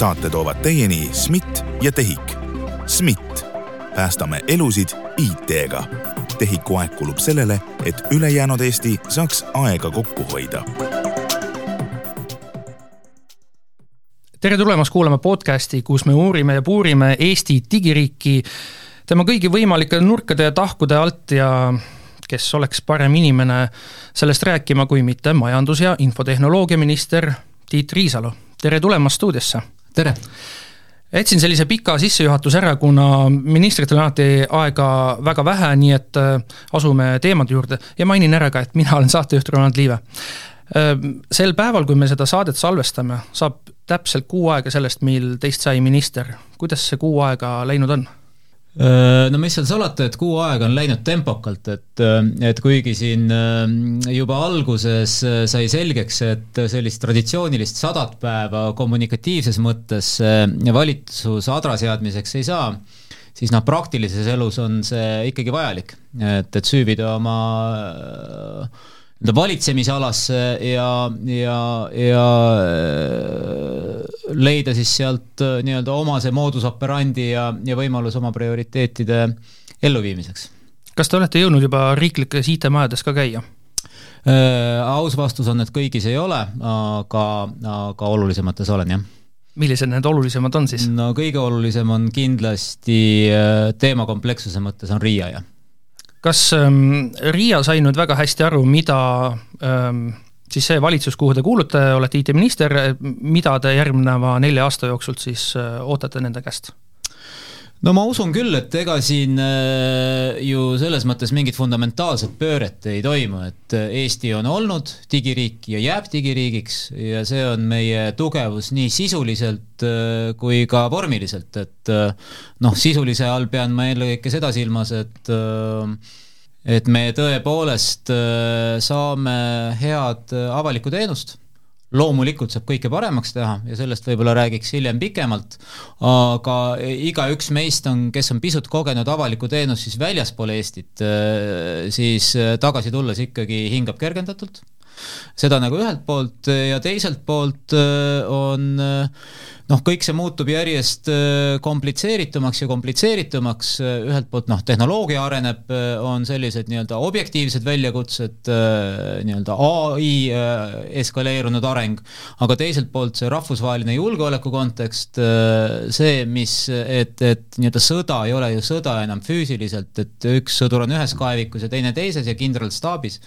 saate toovad teieni SMIT ja TEHIK. SMIT, päästame elusid IT-ga. TEHIK-u aeg kulub sellele, et ülejäänud Eesti saaks aega kokku hoida tere tulemast kuulama podcasti, kus me uurime ja puurime Eesti digiriiki tema kõigi võimalike nurkade ja tahkude alt ja kes oleks parem inimene sellest rääkima, kui mitte majandus- ja infotehnoloogiaminister Tiit Riisalo. tere tulemast stuudiosse! Tere! jätsin sellise pika sissejuhatuse ära, kuna ministritel on alati aega väga vähe, nii et äh, asume teemade juurde ja mainin ära ka, et mina olen saatejuht Ronald Liive. Äh, sel päeval, kui me seda saadet salvestame, saab täpselt kuu aega sellest, mil teist sai minister. kuidas see kuu aega läinud on? No mis seal salata, et kuu aega on läinud tempokalt, et, et kuigi siin juba alguses sai selgeks, et sellist traditsioonilist sadat päeva kommunikatiivses mõttes valitsus adra seadmiseks ei saa, siis noh, praktilises elus on see ikkagi vajalik, et, et süüvida oma nii-öelda valitsemisalasse ja, ja, ja leida siis sealt äh, nii-öelda oma see moodus operandi ja, ja võimalus oma prioriteetide elluviimiseks. kas te olete jõudnud juba riiklikes IT-majades ka käia? Äh, aus vastus on, et kõigis ei ole, aga, aga olulisemates olen, jah millised need olulisemad on siis? no kõige olulisem on kindlasti äh, teema komplekssuse mõttes on Riia, jah. Kas ähm, Riia sai nüüd väga hästi aru, mida ähm, siis see valitsus, kuhu te kuulute, olete IT-minister, mida te järgneva nelja aasta jooksul siis äh, ootate nende käest? No ma usun küll, et ega siin äh, ju selles mõttes mingit fundamentaalset pööret ei toimu, et äh, Eesti on olnud digiriik ja jääb digiriigiks ja see on meie tugevus nii sisuliselt kui ka vormiliselt, et noh, sisulise all pean ma eelkõige seda silmas, et et me tõepoolest äh, saame head äh, avalikku teenust loomulikult saab kõike paremaks teha ja sellest võib-olla räägiks hiljem pikemalt, aga igaüks meist on, kes on pisut kogenud avalikku teenust siis väljaspool Eestit, äh, siis tagasi tulles ikkagi hingab kergendatult. seda nagu ühelt poolt ja teiselt poolt on noh, kõik see muutub järjest äh, komplitseeritumaks ja komplitseeritumaks, ühelt poolt noh, tehnoloogia areneb, äh, on sellised nii-öelda objektiivsed väljakutsed, äh, nii-öelda ai eskaleerunud areng, aga teiselt poolt see rahvusvaheline julgeoleku kontekst, see, mis, et, et nii-öelda sõda ei ole ju sõda enam füüsiliselt, et üks sõdur on ühes kaevikus ja teine teises ja kindralstaabis,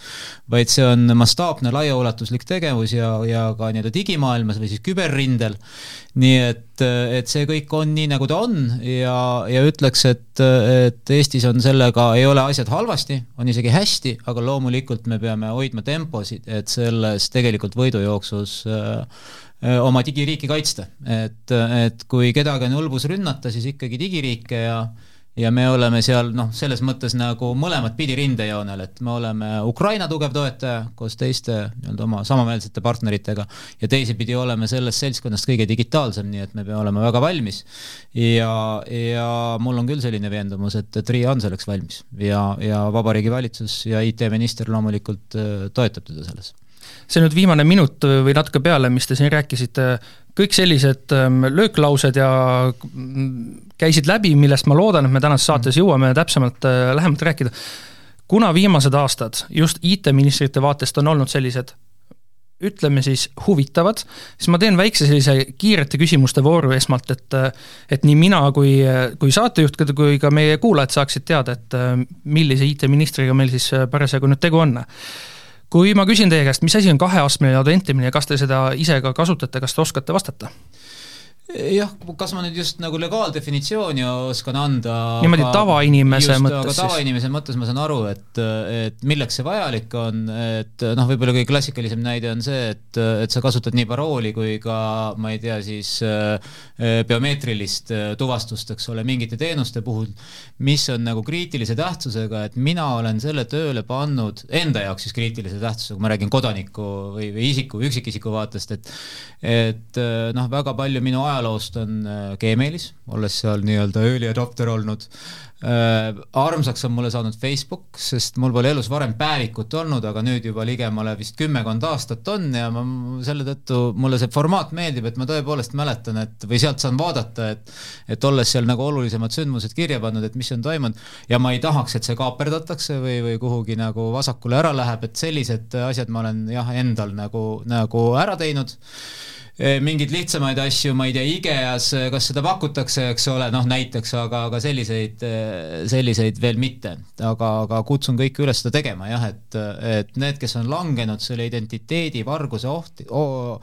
vaid see on mastaapne laiaulatuslik tegevus ja, ja ka nii-öelda digimaailmas või siis küberrindel nii et, et see kõik on nii, nagu ta on ja, ja ütleks, et, et Eestis on sellega, ei ole asjad halvasti, on isegi hästi, aga loomulikult me peame hoidma temposid, et selles tegelikult võidujooksus äh, oma digiriiki kaitsta, et, et kui kedagi on õlbus rünnata, siis ikkagi digiriike ja ja me oleme seal noh, selles mõttes nagu mõlemat pidi rindejoonel, et me oleme Ukraina tugev toetaja koos teiste nii-öelda oma samameelsete partneritega ja teisipidi oleme sellest seltskonnast kõige digitaalsem, nii et me peame olema väga valmis. ja, ja mul on küll selline veendumus, et, et RIA on selleks valmis ja, ja Vabariigi Valitsus ja IT-minister loomulikult äh, toetab teda selles see nüüd viimane minut või natuke peale, mis te siin rääkisite, kõik sellised ähm, lööklaused ja mm, käisid läbi, millest ma loodan, et me tänases saates jõuame täpsemalt, äh, lähemalt rääkida. kuna viimased aastad just IT-ministrite vaatest on olnud sellised ütleme siis huvitavad, siis ma teen väikse sellise kiirete küsimuste vooru esmalt, et et nii mina kui, kui saatejuht kui ka meie kuulajad saaksid teada, et millise IT-ministriga meil siis parasjagu nüüd tegu on kui ma küsin teie käest, mis asi on kaheastmeline autentimine ja kas te seda ise ka kasutate, kas te oskate vastata? Jah, kas ma nüüd just nagu legaaldefinitsiooni oskan anda niimoodi tavainimese mõttes siis? tavainimese mõttes ma saan aru, et, et milleks see vajalik on, et noh, võib-olla kõige klassikalisem näide on see, et, et sa kasutad nii parooli kui ka ma ei tea, siis äh, biomeetrilist äh, tuvastust, eks ole, mingite teenuste puhul, mis on nagu kriitilise tähtsusega, et mina olen selle tööle pannud enda jaoks siis kriitilise tähtsusega, ma räägin kodaniku või, või isiku, üksikisiku vaatest, et et noh, väga palju minu aega ajaloost on Gmailis, olles seal nii-öelda early adopter olnud äh,. armsaks on mulle saanud Facebook, sest mul pole elus varem päevikut olnud, aga nüüd juba ligemale vist kümmekond aastat on ja ma selle tõttu mulle see formaat meeldib, et ma tõepoolest mäletan, et või sealt saan vaadata, et et olles seal nagu olulisemad sündmused kirja pannud, et mis on toimunud ja ma ei tahaks, et see kaaperdatakse või, või kuhugi nagu vasakule ära läheb, et sellised asjad ma olen jah, endal nagu, nagu ära teinud mingeid lihtsamaid asju, ma ei tea, IKEA-s, eh, kas seda pakutakse, eks ole, noh näiteks, aga, aga selliseid, eh, selliseid veel mitte. aga, aga kutsun kõiki üles seda tegema jah, et, et need, kes on langenud selle identiteedivarguse ohti oh,,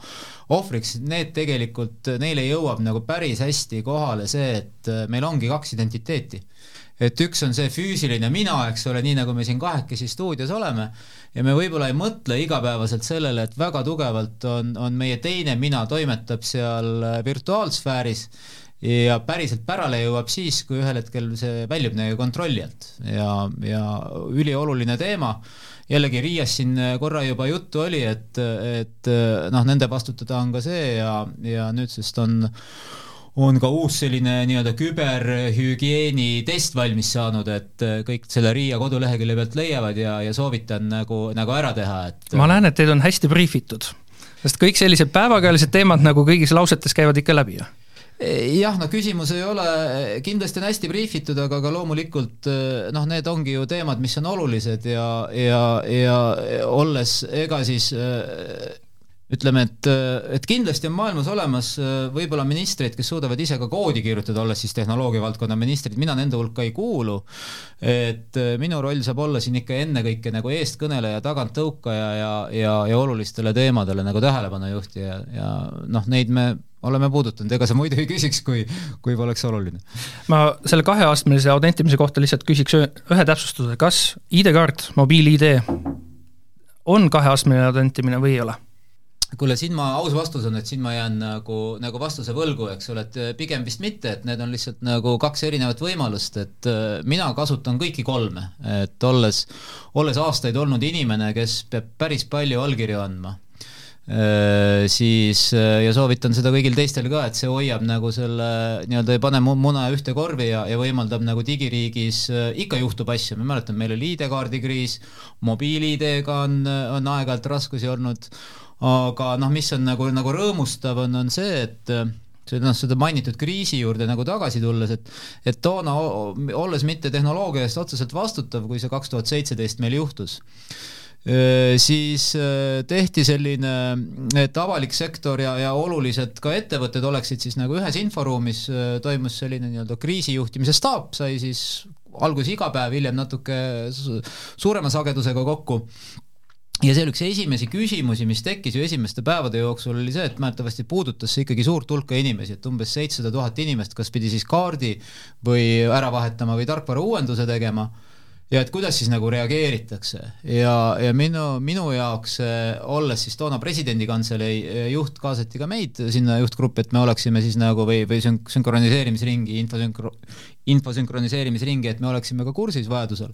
ohvriks, need tegelikult, neile jõuab nagu päris hästi kohale see, et meil ongi kaks identiteeti et üks on see füüsiline mina, eks ole, nii nagu me siin kahekesi stuudios oleme, ja me võib-olla ei mõtle igapäevaselt sellele, et väga tugevalt on, on meie teine mina toimetab seal äh, virtuaalsfääris ja päriselt pärale jõuab siis, kui ühel hetkel see väljub meie kontrolli alt. Ja, ja ülioluline teema. Jällegi Riias siin korra juba juttu oli, et, et noh, nende vastutada on ka see ja, ja nüüdsest on on ka uus selline nii-öelda küberhügieeni test valmis saanud, et äh, kõik selle Riia kodulehekülje pealt leiavad ja, ja soovitan nagu, nagu ära teha, et ma näen, et teid on hästi briifitud, sest kõik sellised päevakajalised teemad nagu kõigis lausetes käivad ikka läbi ju jah, no küsimus ei ole, kindlasti on hästi briifitud, aga ka loomulikult äh, noh, need ongi ju teemad, mis on olulised ja, ja, ja olles ega siis äh, ütleme, et, et kindlasti on maailmas olemas võib-olla ministreid, kes suudavad ise ka koodi kirjutada, olles siis tehnoloogia valdkonna ministrid, mina nende hulka ei kuulu. et minu roll saab olla siin ikka ennekõike nagu eestkõneleja, taganttõukaja ja, ja, ja olulistele teemadele nagu tähelepanu juhtija ja noh, neid me oleme puudutanud, ega sa muidu ei küsiks, kui, kui poleks oluline. ma selle kaheastmelise autentimise kohta lihtsalt küsiks ühe täpsustuse, kas ID-kaart, mobiil-ID on kaheastmeline autentimine või ei ole? Kuule, siin ma, aus vastus on, et siin ma jään nagu, nagu vastuse võlgu, eks ole, et äh, pigem vist mitte, et need on lihtsalt nagu kaks erinevat võimalust, et äh, mina kasutan kõiki kolme, et olles, olles aastaid olnud inimene, kes peab päris palju allkirju andma, äh, siis ja soovitan seda kõigil teistel ka, et see hoiab nagu selle nii-öelda ei pane muna ühte korvi ja, ja võimaldab nagu digiriigis ikka juhtub asju, ma mäletan, meil oli ID-kaardi kriis, mobiil-ID-ga on, on aeg-ajalt raskusi olnud aga noh, mis on nagu, nagu rõõmustav, on, on see, et see noh, seda mainitud kriisi juurde nagu tagasi tulles, et et toona, olles mitte tehnoloogia eest otseselt vastutav, kui see kaks tuhat seitseteist meil juhtus, siis tehti selline, et avalik sektor ja, ja olulised ka ettevõtted oleksid siis nagu ühes inforuumis, toimus selline nii-öelda kriisijuhtimise staap, sai siis alguses iga päev, hiljem natuke suurema sagedusega kokku ja see oli üks esimesi küsimusi, mis tekkis ju esimeste päevade jooksul, oli see, et mäletavasti puudutas see ikkagi suurt hulka inimesi, et umbes seitsesada tuhat inimest, kas pidi siis kaardi või ära vahetama või tarkvara uuenduse tegema. Ja et kuidas siis nagu reageeritakse? Ja, ja minu, minu jaoks olles siis toona presidendikantselei juht, kaasati ka meid sinna juhtgruppi, et me oleksime siis nagu või, või sünk-, sünkroniseerimisringi, infosünkro-, infosünkroniseerimisringi, et me oleksime ka kursis vajadusel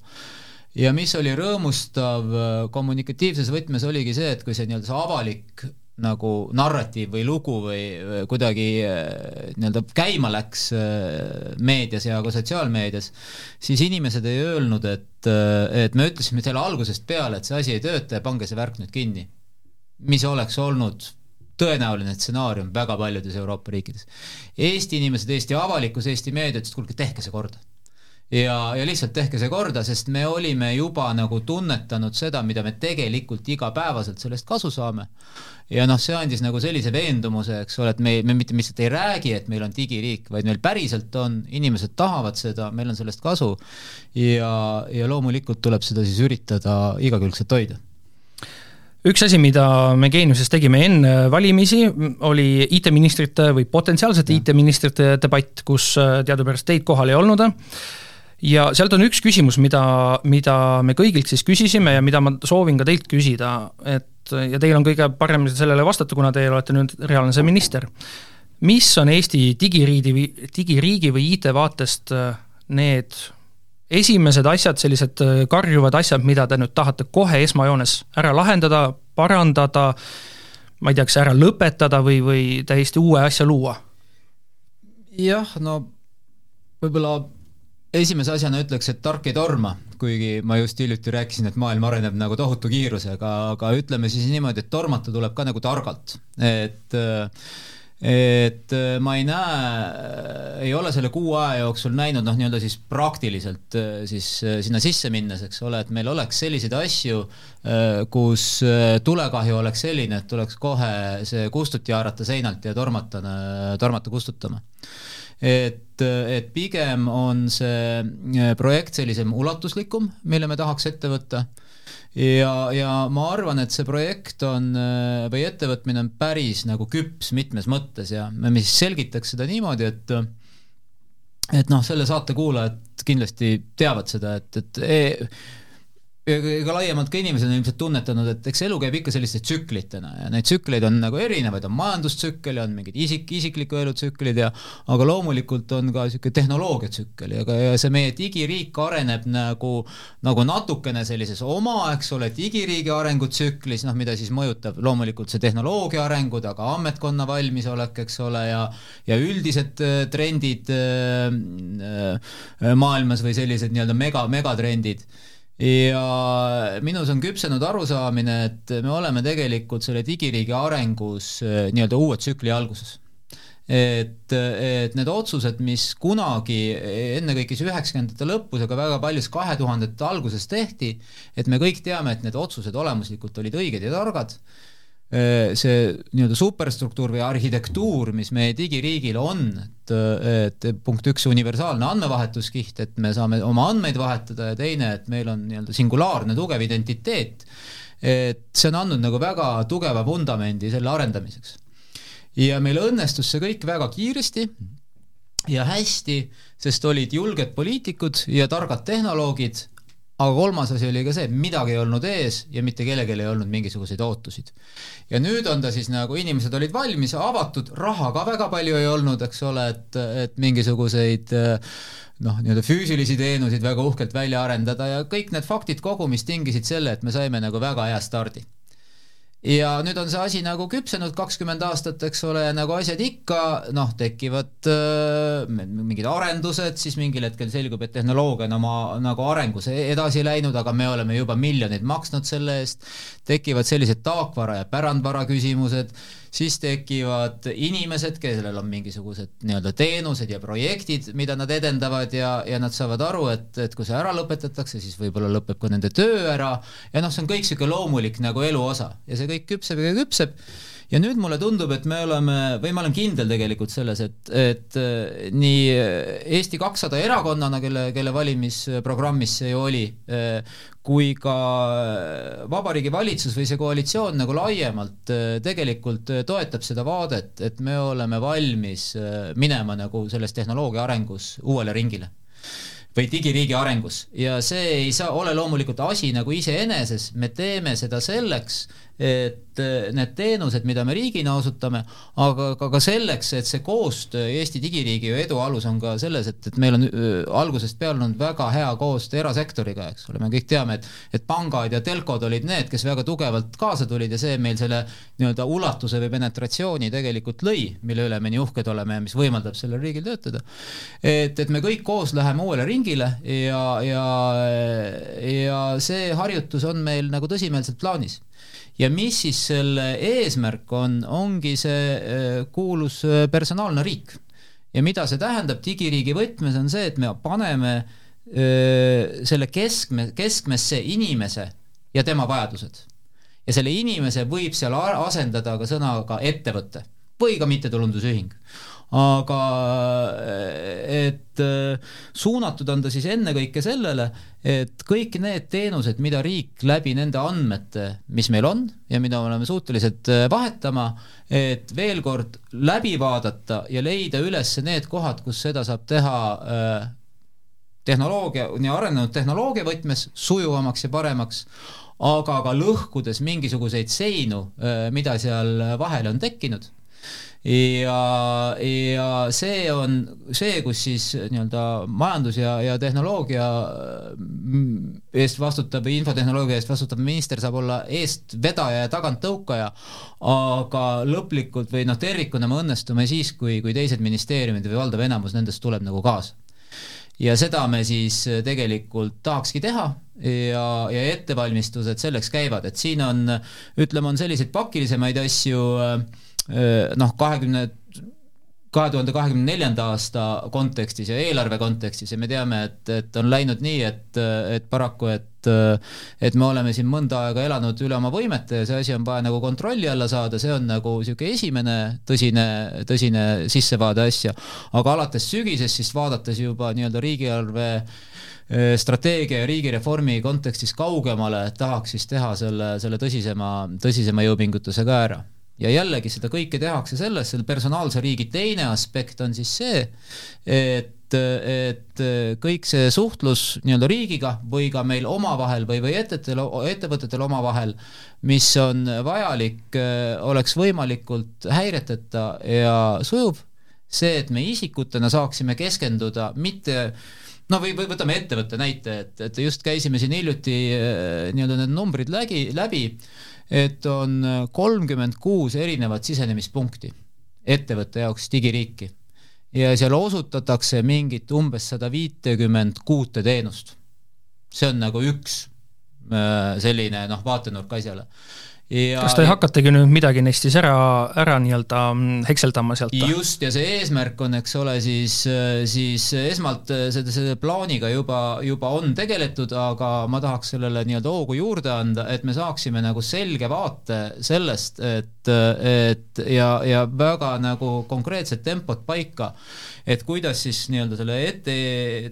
ja mis oli rõõmustav äh, kommunikatiivses võtmes, oligi see, et kui see nii-öelda see avalik nagu narratiiv või lugu või kuidagi äh, nii-öelda käima läks äh, meedias ja ka sotsiaalmeedias, siis inimesed ei öelnud, et, et me ütlesime teile algusest peale, et see asi ei tööta ja pange see värk nüüd kinni. mis oleks olnud tõenäoline stsenaarium väga paljudes Euroopa riikides. Eesti inimesed, Eesti avalikkus, Eesti meedia ütles, et kuulge, tehke see korda ja, ja lihtsalt tehke see korda, sest me olime juba nagu tunnetanud seda, mida me tegelikult igapäevaselt sellest kasu saame. ja noh, see andis nagu sellise veendumuse, eks ole, et me, me mitte lihtsalt ei räägi, et meil on digiriik, vaid meil päriselt on, inimesed tahavad seda, meil on sellest kasu. Ja, ja loomulikult tuleb seda siis üritada igakülgselt hoida. Üks asi, mida me Geeniuses tegime enne valimisi, oli IT-ministrite või potentsiaalsete IT-ministrite debatt, kus äh, teadupärast teid kohal ei olnud ja sealt on üks küsimus, mida, mida me kõigilt siis küsisime ja mida ma soovin ka teilt küsida, et ja teil on kõige parem sellele vastata, kuna teie olete nüüd reaalne minister. mis on Eesti digiriigi, digiriigi või IT vaatest äh, need esimesed asjad, sellised äh, karjuvad asjad, mida te nüüd tahate kohe esmajoones ära lahendada, parandada, ma ei tea, kas ära lõpetada või, või täiesti uue asja luua? jah, no võib-olla esimese asjana ütleks, et tark ei torma, kuigi ma just hiljuti rääkisin, et maailm areneb nagu tohutu kiirusega, aga ütleme siis niimoodi, et tormata tuleb ka nagu targalt, et et ma ei näe, ei ole selle kuu aja jooksul näinud noh, nii-öelda siis praktiliselt siis sinna sisse minnes, eks ole, et meil oleks selliseid asju, kus tulekahju oleks selline, et tuleks kohe see kustuti haarata seinalt ja tormata, tormata kustutama et, et pigem on see äh, projekt sellisem ulatuslikum, mille me tahaks ette võtta. Ja, ja ma arvan, et see projekt on äh, või ettevõtmine on päris nagu küps mitmes mõttes ja me siis selgitaks seda niimoodi, et et noh, selle saate kuulajad kindlasti teavad seda, et, et e ega laiemalt ka inimesed on ilmselt tunnetanud, et eks elu käib ikka selliste tsüklitena ja neid tsükleid on nagu erinevaid, on majandustsükkel ja on mingid isik, isikliku elu tsüklid ja aga loomulikult on ka niisugune tehnoloogiatsükkel ja ka ja see meie digiriik areneb nagu, nagu natukene sellises oma, eks ole, digiriigi arengutsüklis, noh, mida siis mõjutab loomulikult see tehnoloogia arengud, aga ametkonna valmisolek, eks ole, ja ja üldised äh, trendid äh, äh, maailmas või sellised nii-öelda mega, megatrendid ja minus on küpsenud arusaamine, et me oleme tegelikult selle digiriigi arengus eh, nii-öelda uue tsükli alguses. et, et need otsused, mis kunagi ennekõike siis üheksakümnendate lõpus, aga väga paljus kahe tuhandete alguses tehti, et me kõik teame, et need otsused olemuslikult olid õiged ja targad Äh, see nii-öelda superstruktuur või arhitektuur, mis meie digiriigil on, et, et punkt üks, universaalne andmevahetuskiht, et me saame oma andmeid vahetada ja teine, et meil on nii-öelda singulaarne tugev identiteet, et see on andnud nagu väga tugeva vundamendi selle arendamiseks. ja meil õnnestus see kõik väga kiiresti ja hästi, sest olid julged poliitikud ja targad tehnoloogid aga kolmas asi oli ka see, midagi ei olnud ees ja mitte kellelgi ei olnud mingisuguseid ootusid. ja nüüd on ta siis nagu, inimesed olid valmis, avatud, raha ka väga palju ei olnud, eks ole, et, et mingisuguseid noh, nii-öelda füüsilisi teenuseid väga uhkelt välja arendada ja kõik need faktid kogumis tingisid selle, et me saime nagu väga hea stardi ja nüüd on see asi nagu küpsenud kakskümmend aastat, eks ole, nagu asjad ikka, noh, tekivad äh, mingid arendused, siis mingil hetkel selgub, et tehnoloogia on oma nagu arengus e-, edasi läinud, aga me oleme juba miljoneid maksnud selle eest, tekivad sellised taakvara ja pärandvara küsimused siis tekivad inimesed, kellel on mingisugused nii-öelda teenused ja projektid, mida nad edendavad ja, ja nad saavad aru, et, et kui see ära lõpetatakse, siis võib-olla lõpeb ka nende töö ära. Ja noh, see on kõik niisugune loomulik nagu elu osa ja see kõik küpseb ja küpseb ja nüüd mulle tundub, et me oleme, või ma olen kindel tegelikult selles, et, et äh, nii Eesti kakssada erakonnana, kelle, kelle valimisprogrammis see oli, äh, kui ka Vabariigi Valitsus või see koalitsioon nagu laiemalt tegelikult toetab seda vaadet, et me oleme valmis minema nagu selles tehnoloogia arengus uuele ringile. Või digiriigi arengus. Ja see ei saa, ole loomulikult asi nagu iseeneses, me teeme seda selleks, et eh, need teenused, mida me riigina osutame, aga ka, ka selleks, et see koostöö Eesti digiriigi edu alus on ka selles, et, et meil on äh, algusest peale olnud väga hea koostöö erasektoriga, eks ole, me kõik teame, et et pangad ja telkod olid need, kes väga tugevalt kaasa tulid ja see meil selle nii-öelda ulatuse või penetratsiooni tegelikult lõi, mille üle me nii uhked oleme ja mis võimaldab sellel riigil töötada. et, et me kõik koos läheme uuele ringile ja, ja, ja see harjutus on meil nagu tõsimeelselt plaanis ja mis siis selle eesmärk on, ongi see äh, kuulus äh, personaalne riik. ja mida see tähendab digiriigi võtmes, on see, et me paneme öö, äh, selle keskme, keskmesse inimese ja tema vajadused. ja selle inimese võib seal asendada ka sõnaga ettevõte või ka mittetulundusühing aga et suunatud on ta siis ennekõike sellele, et kõik need teenused, mida riik läbi nende andmete, mis meil on ja mida me oleme suutelised vahetama, et veel kord läbi vaadata ja leida üles need kohad, kus seda saab teha äh, tehnoloogia, nii arenenud tehnoloogia võtmes sujuvamaks ja paremaks, aga ka lõhkudes mingisuguseid seinu, äh, mida seal vahele on tekkinud ja, ja see on see, kus siis nii-öelda majandus ja, ja tehnoloogia mm, eest vastutab, infotehnoloogia eest vastutav minister saab olla eestvedaja ja taganttõukaja, aga lõplikult või noh, tervikuna me õnnestume siis, kui, kui teised ministeeriumid või valdav enamus nendest tuleb nagu kaasa. Ja seda me siis tegelikult tahakski teha ja, ja ettevalmistused selleks käivad, et siin on, ütleme, on selliseid pakilisemaid asju äh, noh, kahekümne kahe tuhande kahekümne neljanda aasta kontekstis ja eelarve kontekstis ja me teame, et, et on läinud nii, et, et paraku, et et me oleme siin mõnda aega elanud üle oma võimete ja see asi on vaja nagu kontrolli alla saada, see on nagu niisugune esimene tõsine, tõsine sissevaade asja. aga alates sügisest siis vaadates juba nii-öelda riigieelarve strateegia ja riigireformi kontekstis kaugemale, tahaks siis teha selle, selle tõsisema, tõsisema jõupingutuse ka ära ja jällegi seda kõike tehakse selles, selle personaalse riigi teine aspekt on siis see, et, et kõik see suhtlus nii-öelda riigiga või ka meil omavahel või, või ettevõtetel, ettevõtetel omavahel, mis on vajalik, oleks võimalikult häireteta ja sujuv. see, et me isikutena saaksime keskenduda mitte no või, või võtame ettevõtte näite, et, et just käisime siin hiljuti nii-öelda need numbrid läbi, läbi et on kolmkümmend kuus erinevat sisenemispunkti ettevõtte jaoks digiriiki ja seal osutatakse mingit umbes sada viitekümmet kuute teenust. see on nagu üks äh, selline noh, vaatenurk asjale Ja, kas te hakkategi nüüd midagi neist siis ära, ära nii-öelda mm, hekseldama sealt? just, ja see eesmärk on, eks ole, siis, siis esmalt selle, selle plaaniga juba, juba on tegeletud, aga ma tahaks sellele nii-öelda hoogu juurde anda, et me saaksime nagu selge vaate sellest, et, et ja, ja väga nagu konkreetset tempot paika, et kuidas siis nii-öelda selle ette,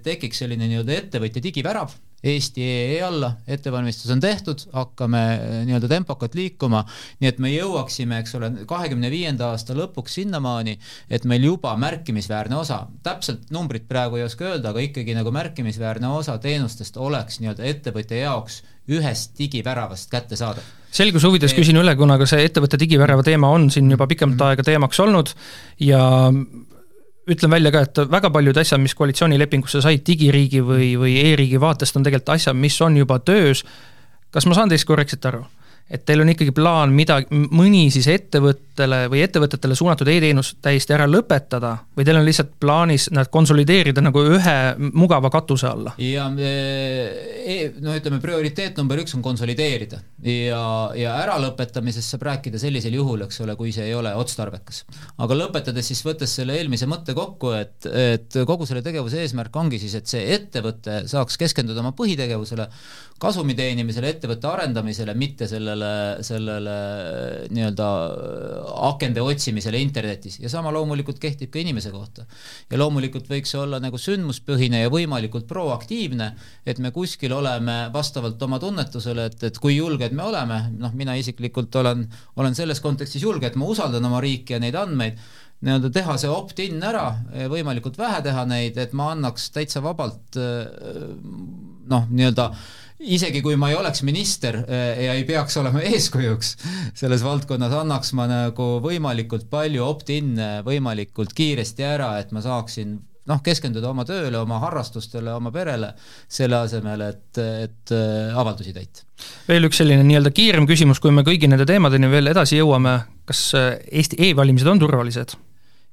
tekiks selline nii-öelda ettevõtja digivärav Eesti EE alla, ettevalmistus on tehtud, hakkame eh, nii-öelda tempokalt liikuma, nii et me jõuaksime, eks ole, kahekümne viienda aasta lõpuks sinnamaani, et meil juba märkimisväärne osa, täpselt numbrit praegu ei oska öelda, aga ikkagi nagu märkimisväärne osa teenustest oleks nii-öelda ettevõtja jaoks ühest digiväravast kättesaadav selguse huvides küsin üle, kuna ka see ettevõtte digivärava teema on siin juba pikemat mhm. aega teemaks olnud ja ütlen välja ka, et väga paljud asjad, mis koalitsioonilepingusse said digiriigi või, või e-riigi vaatest, on tegelikult asjad, mis on juba töös. kas ma saan teist korrektselt aru? Et teil on ikkagi plaan midagi, mõni siis ettevõttele või ettevõtetele suunatud e-teenus täiesti ära lõpetada või teil on lihtsalt plaanis nad konsolideerida nagu ühe mugava katuse alla? ja e, no ütleme, prioriteet number üks on konsolideerida ja, ja äralõpetamisest saab rääkida sellisel juhul, eks ole, kui see ei ole otstarbekas. aga lõpetades siis, võttes selle eelmise mõtte kokku, et, et kogu selle tegevuse eesmärk ongi siis, et see ettevõte saaks keskenduda oma põhitegevusele, kasumi teenimisele, ettevõtte arendamisele, mitte sellele, sellele nii-öelda akende otsimisele internetis. Ja sama loomulikult kehtib ka inimese kohta. ja loomulikult võiks olla nagu sündmuspõhine ja võimalikult proaktiivne, et me kuskil oleme vastavalt oma tunnetusele, et, et kui julged me oleme, noh, mina isiklikult olen, olen selles kontekstis julge, et ma usaldan oma riiki ja neid andmeid. Nii-öelda teha see opt-in ära, võimalikult vähe teha neid, et ma annaks täitsa vabalt noh, nii-öelda isegi kui ma ei oleks minister eh, ja ei peaks olema eeskujuks selles valdkonnas, annaks ma nagu võimalikult palju opt-in'e võimalikult kiiresti ära, et ma saaksin noh, keskenduda oma tööle, oma harrastustele, oma perele, selle asemel, et, et eh, avaldusi täita. veel üks selline nii-öelda kiirem küsimus, kui me kõigi nende teemadeni veel edasi jõuame, kas eh, Eesti e-valimised on turvalised?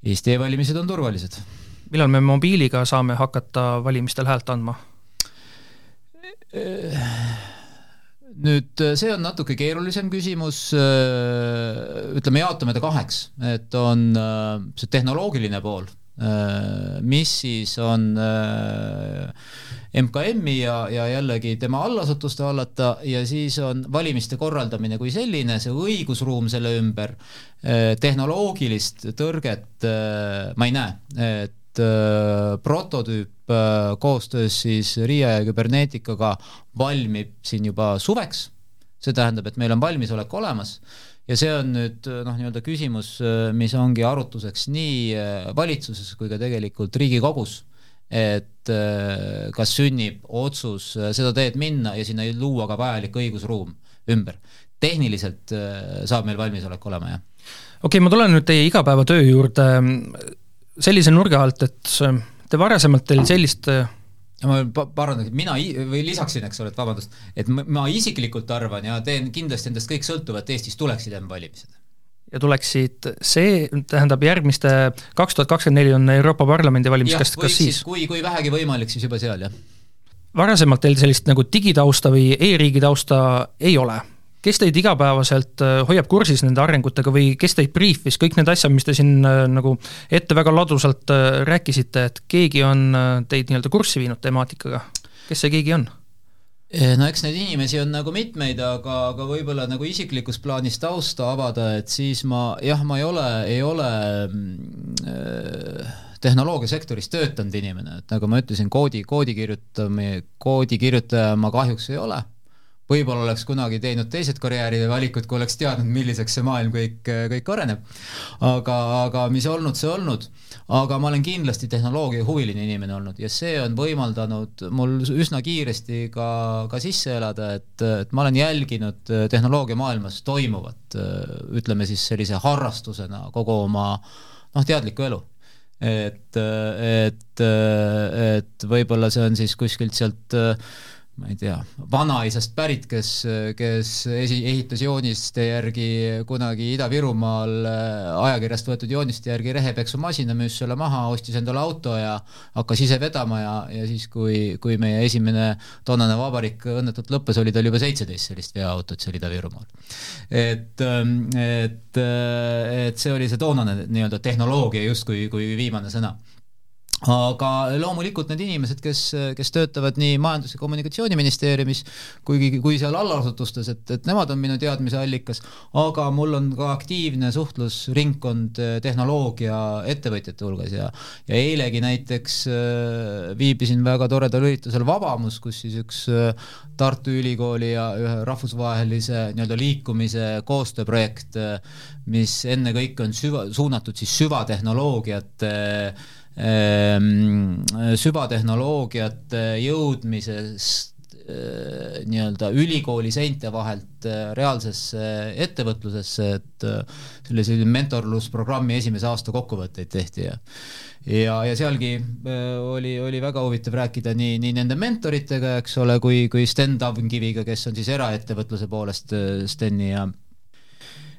Eesti e-valimised on turvalised. millal me mobiiliga saame hakata valimistel häält andma? Nüüd see on natuke keerulisem küsimus, ütleme, jaotame ta kaheks, et on see tehnoloogiline pool, mis siis on MKM-i ja, ja jällegi tema allasutuste hallata ja siis on valimiste korraldamine kui selline, see õigusruum selle ümber, tehnoloogilist tõrget ma ei näe, et äh, prototüüp äh, koostöös siis RIA ja Kybernetikaga valmib siin juba suveks. see tähendab, et meil on valmisolek olemas ja see on nüüd noh, nii-öelda küsimus, äh, mis ongi arutuseks nii äh, valitsuses kui ka tegelikult Riigikogus, et äh, kas sünnib otsus seda teed minna ja sinna luua ka vajalik õigusruum ümber. tehniliselt saab meil valmisolek olema, jah okei okay,, ma tulen nüüd teie igapäevatöö juurde sellise nurga alt, et te varasemalt teil sellist ma parandan, mina või lisaksin, eks ole, et vabandust, et ma, isiklikult arvan ja teen kindlasti endast kõik sõltuv, et Eestis tuleksid M-valimised ja tuleksid, see tähendab järgmiste, kaks tuhat kakskümmend neli on Euroopa Parlamendi valimis, kas, kas siis? kui, kui vähegi võimalik, siis juba seal, jah. varasemalt teil sellist nagu digitausta või e-riigi tausta ei ole kes teid igapäevaselt äh, hoiab kursis nende arengutega või kes teid briifis, kõik need asjad, mis te siin äh, nagu ette väga ladusalt äh, rääkisite, et keegi on teid nii-öelda kurssi viinud temaatikaga, kes see keegi on? Eh, no eks neid inimesi on nagu mitmeid, aga, aga võib-olla nagu isiklikus plaanis tausta avada, et siis ma jah, ma ei ole, ei ole äh, tehnoloogiasektoris töötanud inimene, et nagu ma ütlesin, koodi, koodi kirjutamine, koodi kirjutaja ma kahjuks ei ole võib-olla oleks kunagi teinud teised karjäärivalikud, kui oleks teadnud, milliseks see maailm kõik, kõik areneb. aga, aga mis olnud, see olnud. aga ma olen kindlasti tehnoloogia huviline inimene olnud ja see on võimaldanud mul üsna kiiresti ka, ka sisse elada, et, et ma olen jälginud tehnoloogiamaailmas toimuvat, ütleme siis sellise harrastusena kogu oma noh, teadlikku elu et, et, et võib-olla see on siis kuskilt sealt äh, ma ei tea, vanaisast pärit, kes, kes esi, ehitas jooniste järgi kunagi Ida-Virumaal äh, ajakirjast võetud jooniste järgi rehepeksumasina, müüs selle maha, ostis endale auto ja hakkas ise vedama ja, ja siis, kui, kui meie esimene toonane vabariik õnnetult lõppes, oli tal juba seitseteist sellist veoautot seal Ida-Virumaal. et, ähm, et, äh, et see oli see toonane nii-öelda tehnoloogia justkui kui viimane sõna aga loomulikult need inimesed, kes, kes töötavad nii Majandus- ja Kommunikatsiooniministeeriumis kuigi, kui seal allasutustes, et, et nemad on minu teadmise allikas, aga mul on ka aktiivne suhtlusringkond eh, tehnoloogia ettevõtjate hulgas ja ja eilegi näiteks äh, viibisin väga toredal üritusel Vabamus, kus siis üks äh, Tartu Ülikooli ja ühe rahvusvahelise nii-öelda liikumise koostööprojekt mis ennekõike on süva, suunatud siis süvatehnoloogiate äh, süvatehnoloogiate jõudmisest eh, nii-öelda ülikooli seinte vahelt eh, reaalsesse ettevõtlusesse, et eh, sellise mentorlusprogrammi esimese aasta kokkuvõtteid tehti ja ja, ja sealgi oli, oli väga huvitav rääkida nii, nii nende mentoritega, eks ole, kui, kui Sten Tavnkiviga, kes on siis eraettevõtluse poolest Steni ja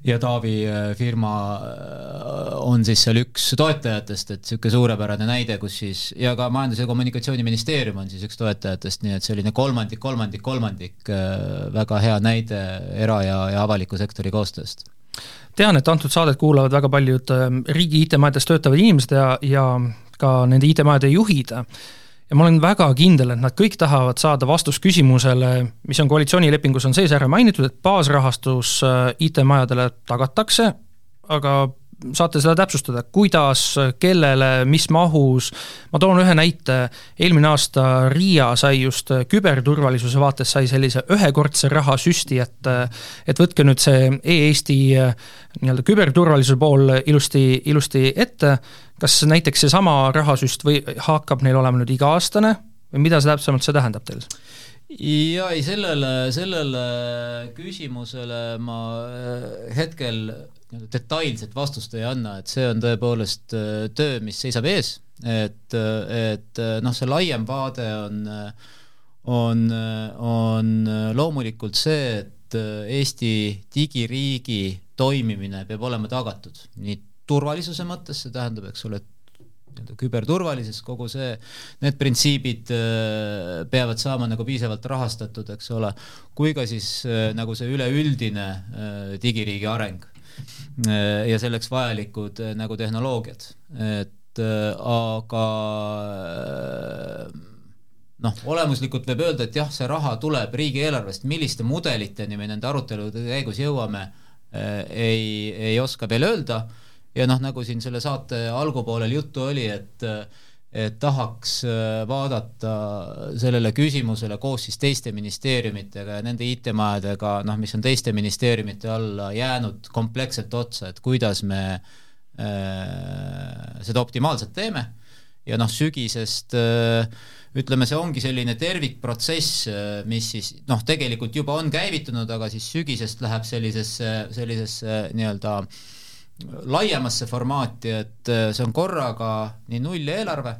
ja Taavi äh, firma äh, on siis seal üks toetajatest, et niisugune suurepärane näide, kus siis ja ka Majandus- ja Kommunikatsiooniministeerium on siis üks toetajatest, nii et selline kolmandik, kolmandik, kolmandik, äh, väga hea näide era- ja, ja avaliku sektori koostööst. Tean, et antud saadet kuulavad väga paljud riigi IT-majades töötavad inimesed ja, ja ka nende IT-majade juhid ja ma olen väga kindel, et nad kõik tahavad saada vastust küsimusele, mis on koalitsioonilepingus on sees ära mainitud, et baasrahastus äh, IT-majadele tagatakse, aga saate seda täpsustada, kuidas, kellele, mis mahus, ma toon ühe näite, eelmine aasta RIA sai just küberturvalisuse vaates, sai sellise ühekordse rahasüsti, et et võtke nüüd see e-Eesti nii-öelda küberturvalisuse pool ilusti, ilusti ette, kas näiteks seesama rahasüst või hakkab neil olema nüüd iga-aastane või mida see täpsemalt see tähendab teil? ja ei, sellele, sellele küsimusele ma hetkel nii-öelda detailset vastust ei anna, et see on tõepoolest äh, töö, mis seisab ees, et, et äh, noh, see laiem vaade on, on, on loomulikult see, et Eesti digiriigi toimimine peab olema tagatud nii turvalisuse mõttes, see tähendab, eks ole, nii-öelda küberturvalisus, kogu see, need printsiibid äh, peavad saama nagu piisavalt rahastatud, eks ole, kui ka siis nagu see üleüldine digiriigi areng Äh, ja selleks vajalikud äh, nagu tehnoloogiad, et äh, aga noh, olemuslikult võib öelda, et jah, see raha tuleb riigieelarvest, milliste mudeliteni me nende arutelude käigus jõuame, ei, ei oska veel öelda ja noh, nagu siin selle saate algupoolel juttu oli, et et tahaks äh, vaadata sellele küsimusele koos siis teiste ministeeriumitega ja nende IT-majadega, noh, mis on teiste ministeeriumite alla jäänud kompleksselt otsa, et kuidas me äh, seda optimaalselt teeme. Ja noh, sügisest äh, ütleme, see ongi selline tervikprotsess, äh, mis siis noh, tegelikult juba on käivitunud, aga siis sügisest läheb sellisesse, sellisesse nii-öelda laiemasse formaati, et see on korraga nii nulleelarve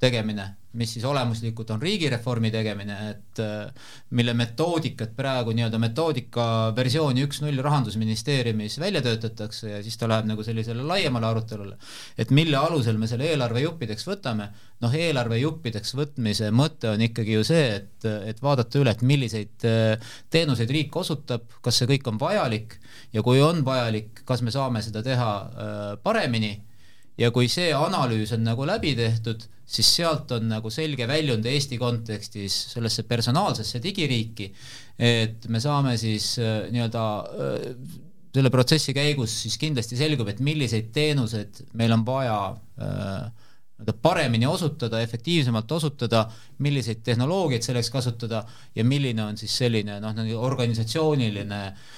tegemine mis siis olemuslikult on riigireformi tegemine, et äh, mille metoodikat praegu nii-öelda metoodika versiooni üks null Rahandusministeeriumis välja töötatakse ja siis ta läheb nagu sellisele laiemale arutelule, et mille alusel me selle eelarve juppideks võtame, noh, eelarve juppideks võtmise mõte on ikkagi ju see, et, et vaadata üle, et milliseid äh, teenuseid riik osutab, kas see kõik on vajalik ja kui on vajalik, kas me saame seda teha äh, paremini ja kui see analüüs on nagu läbi tehtud, siis sealt on nagu selge väljund Eesti kontekstis sellesse personaalsesse digiriiki, et me saame siis äh, nii-öelda äh, selle protsessi käigus siis kindlasti selgub, et milliseid teenuseid meil on vaja äh, nii-öelda paremini osutada, efektiivsemalt osutada, milliseid tehnoloogiaid selleks kasutada ja milline on siis selline noh, organisatsiooniline äh,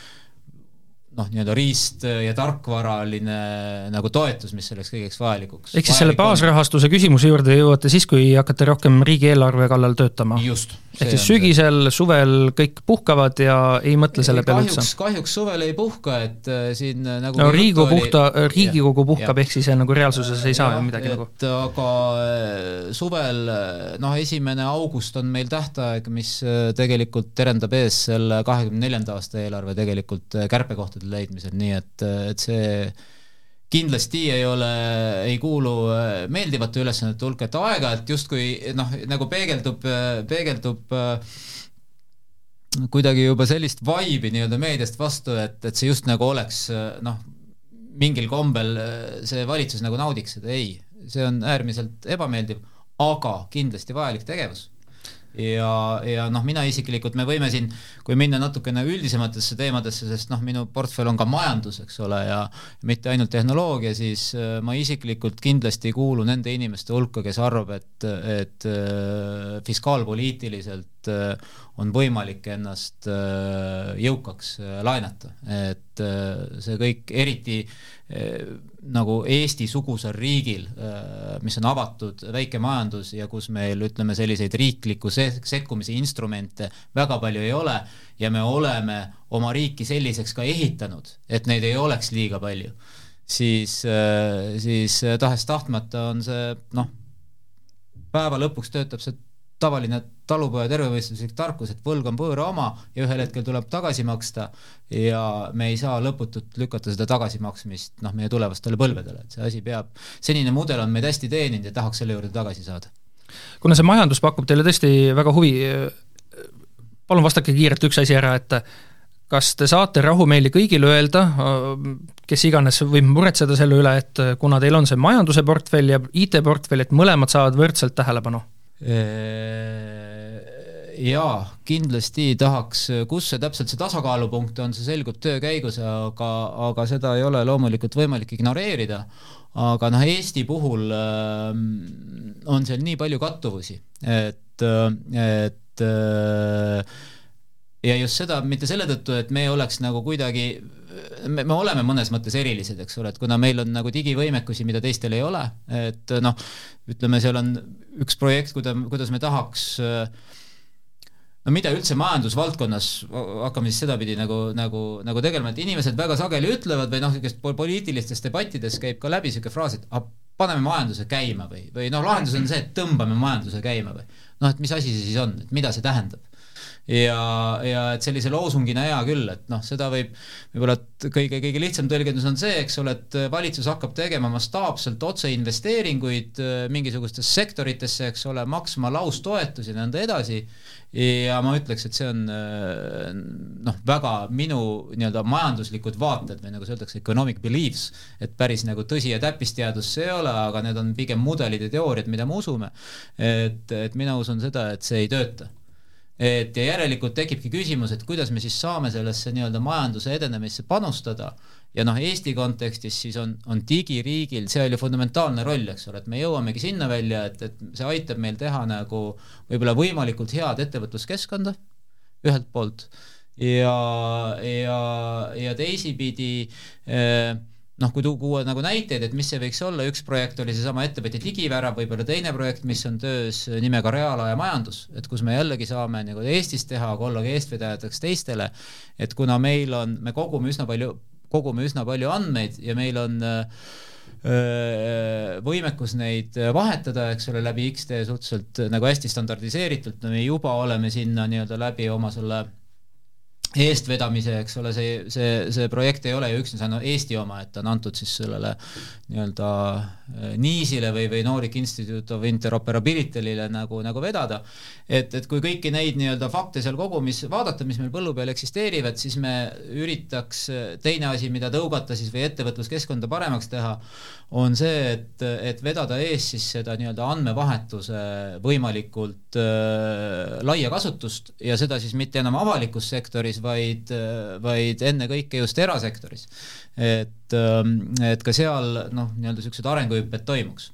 noh, nii-öelda riist ja tarkvaraline nagu toetus, mis selleks kõigeks vajalikuks. ehk siis selle baasrahastuse küsimuse juurde jõuate siis, kui hakkate rohkem riigieelarve kallal töötama? just. ehk siis sügisel, suvel kõik puhkavad ja ei mõtle selle peale üldse? kahjuks suvel ei puhka, et äh, siin äh, nagu no Riigikogu puhta, Riigikogu puhkab, ehk siis nagu reaalsuses ei saa ju midagi nagu. aga äh, suvel noh, esimene august on meil tähtaeg, mis tegelikult terendab ees selle kahekümne neljanda aasta eelarve tegelikult kärpekohtade leidmisel, nii et, et see kindlasti ei ole, ei kuulu äh, meeldivate ülesannete hulka, et aeg-ajalt justkui noh, nagu peegeldub, peegeldub äh, kuidagi juba sellist vibe'i nii-öelda meediast vastu, et, et see just nagu oleks äh, noh, mingil kombel see valitsus nagu naudiks seda, ei, see on äärmiselt ebameeldiv, aga kindlasti vajalik tegevus ja, ja noh, mina isiklikult, me võime siin, kui minna natukene üldisematesse teemadesse, sest noh, minu portfell on ka majandus, eks ole, ja mitte ainult tehnoloogia, siis äh, ma isiklikult kindlasti ei kuulu nende inimeste hulka, kes arvab, et, et äh, fiskaalpoliitiliselt äh, on võimalik ennast jõukaks laenata, et see kõik, eriti nagu Eesti-sugusel riigil, mis on avatud väike majandus ja kus meil ütleme, selliseid riikliku sekkumise instrumente väga palju ei ole ja me oleme oma riiki selliseks ka ehitanud, et neid ei oleks liiga palju, siis, siis tahes-tahtmata on see noh, päeva lõpuks töötab see tavaline talupoja tervemõistuslik tarkus, et võlg on võõra oma ja ühel hetkel tuleb tagasi maksta ja me ei saa lõputult lükata seda tagasimaksmist noh, meie tulevastele põlvedele, et see asi peab, senine mudel on meid hästi teeninud ja tahaks selle juurde tagasi saada. kuna see majandus pakub teile tõesti väga huvi, palun vastake kiirelt üks asi ära, et kas te saate rahumeeli kõigile öelda, kes iganes võib muretseda selle üle, et kuna teil on see majanduse portfell ja IT-portfell, et mõlemad saavad võrdselt tähelepanu? Jaa, kindlasti tahaks, kus see täpselt see tasakaalupunkt on, see selgub töö käigus, aga, aga seda ei ole loomulikult võimalik ignoreerida. aga noh, Eesti puhul äh, on seal nii palju kattuvusi, et, et äh, ja just seda mitte selle tõttu, et me oleks nagu kuidagi me, me oleme mõnes mõttes erilised, eks ole, et kuna meil on nagu digivõimekusi, mida teistel ei ole, et noh, ütleme, seal on üks projekt, kuida-, kuidas me tahaks no mida üldse majandusvaldkonnas, hakkame siis sedapidi nagu, nagu, nagu tegelema, et inimesed väga sageli ütlevad või noh, niisugust poliitilistes debattides käib ka läbi niisugune fraas, et paneme majanduse käima või, või noh, lahendus on see, et tõmbame majanduse käima või noh, et mis asi see siis on, et mida see tähendab ja, ja et sellise loosungina hea küll, et noh, seda võib, võib-olla kõige, kõige lihtsam tõlgendus on see, eks ole, et valitsus hakkab tegema mastaapselt otseinvesteeringuid äh, mingisugustesse sektoritesse, eks ole, maksma laustoetusi ja nõnda edasi. ja ma ütleks, et see on äh, noh, väga minu nii-öelda majanduslikud vaated või nagu see öeldakse, economic beliefs, et päris nagu tõsi ja täppisteadus see ei ole, aga need on pigem mudelid ja teooriad, mida me usume. et, et mina usun seda, et see ei tööta et ja järelikult tekibki küsimus, et kuidas me siis saame sellesse nii-öelda majanduse edenemisse panustada. Ja noh, Eesti kontekstis siis on, on digiriigil seal ju fundamentaalne roll, eks ole, et me jõuamegi sinna välja, et, et see aitab meil teha nagu võib-olla võimalikult head ettevõtluskeskkonda ühelt poolt. Ja, ja, ja teisipidi eh, noh, kui tuua nagu näiteid, et mis see võiks olla, üks projekt oli seesama ettevõtja digivärav, võib-olla teine projekt, mis on töös nimega Reaalaja majandus, et kus me jällegi saame nagu Eestis teha, aga olla ka eestvedajateks teistele. et kuna meil on, me kogume üsna palju kogume üsna palju andmeid ja meil on äh, võimekus neid vahetada, eks ole, läbi X-tee suhteliselt nagu hästi standardiseeritult, me juba oleme sinna nii-öelda läbi oma selle eestvedamise, eks ole, see, see, see projekt ei ole ju üksnes ainult Eesti oma, et ta on antud siis sellele nii-öelda äh, NIIS-ile või, või Nordic Institute of Interoperability'le nagu, nagu vedada. et, et kui kõiki neid nii-öelda fakte seal kogumis vaadata, mis meil põllu peal eksisteerivad, siis me üritaks, teine asi, mida tõugata siis või ettevõtluskeskkonda paremaks teha, on see, et, et vedada ees siis seda nii-öelda andmevahetuse võimalikult äh, laia kasutust ja seda siis mitte enam avalikus sektoris, vaid, vaid ennekõike just erasektoris. et, et ka seal noh, nii-öelda niisugused arenguhüpped toimuks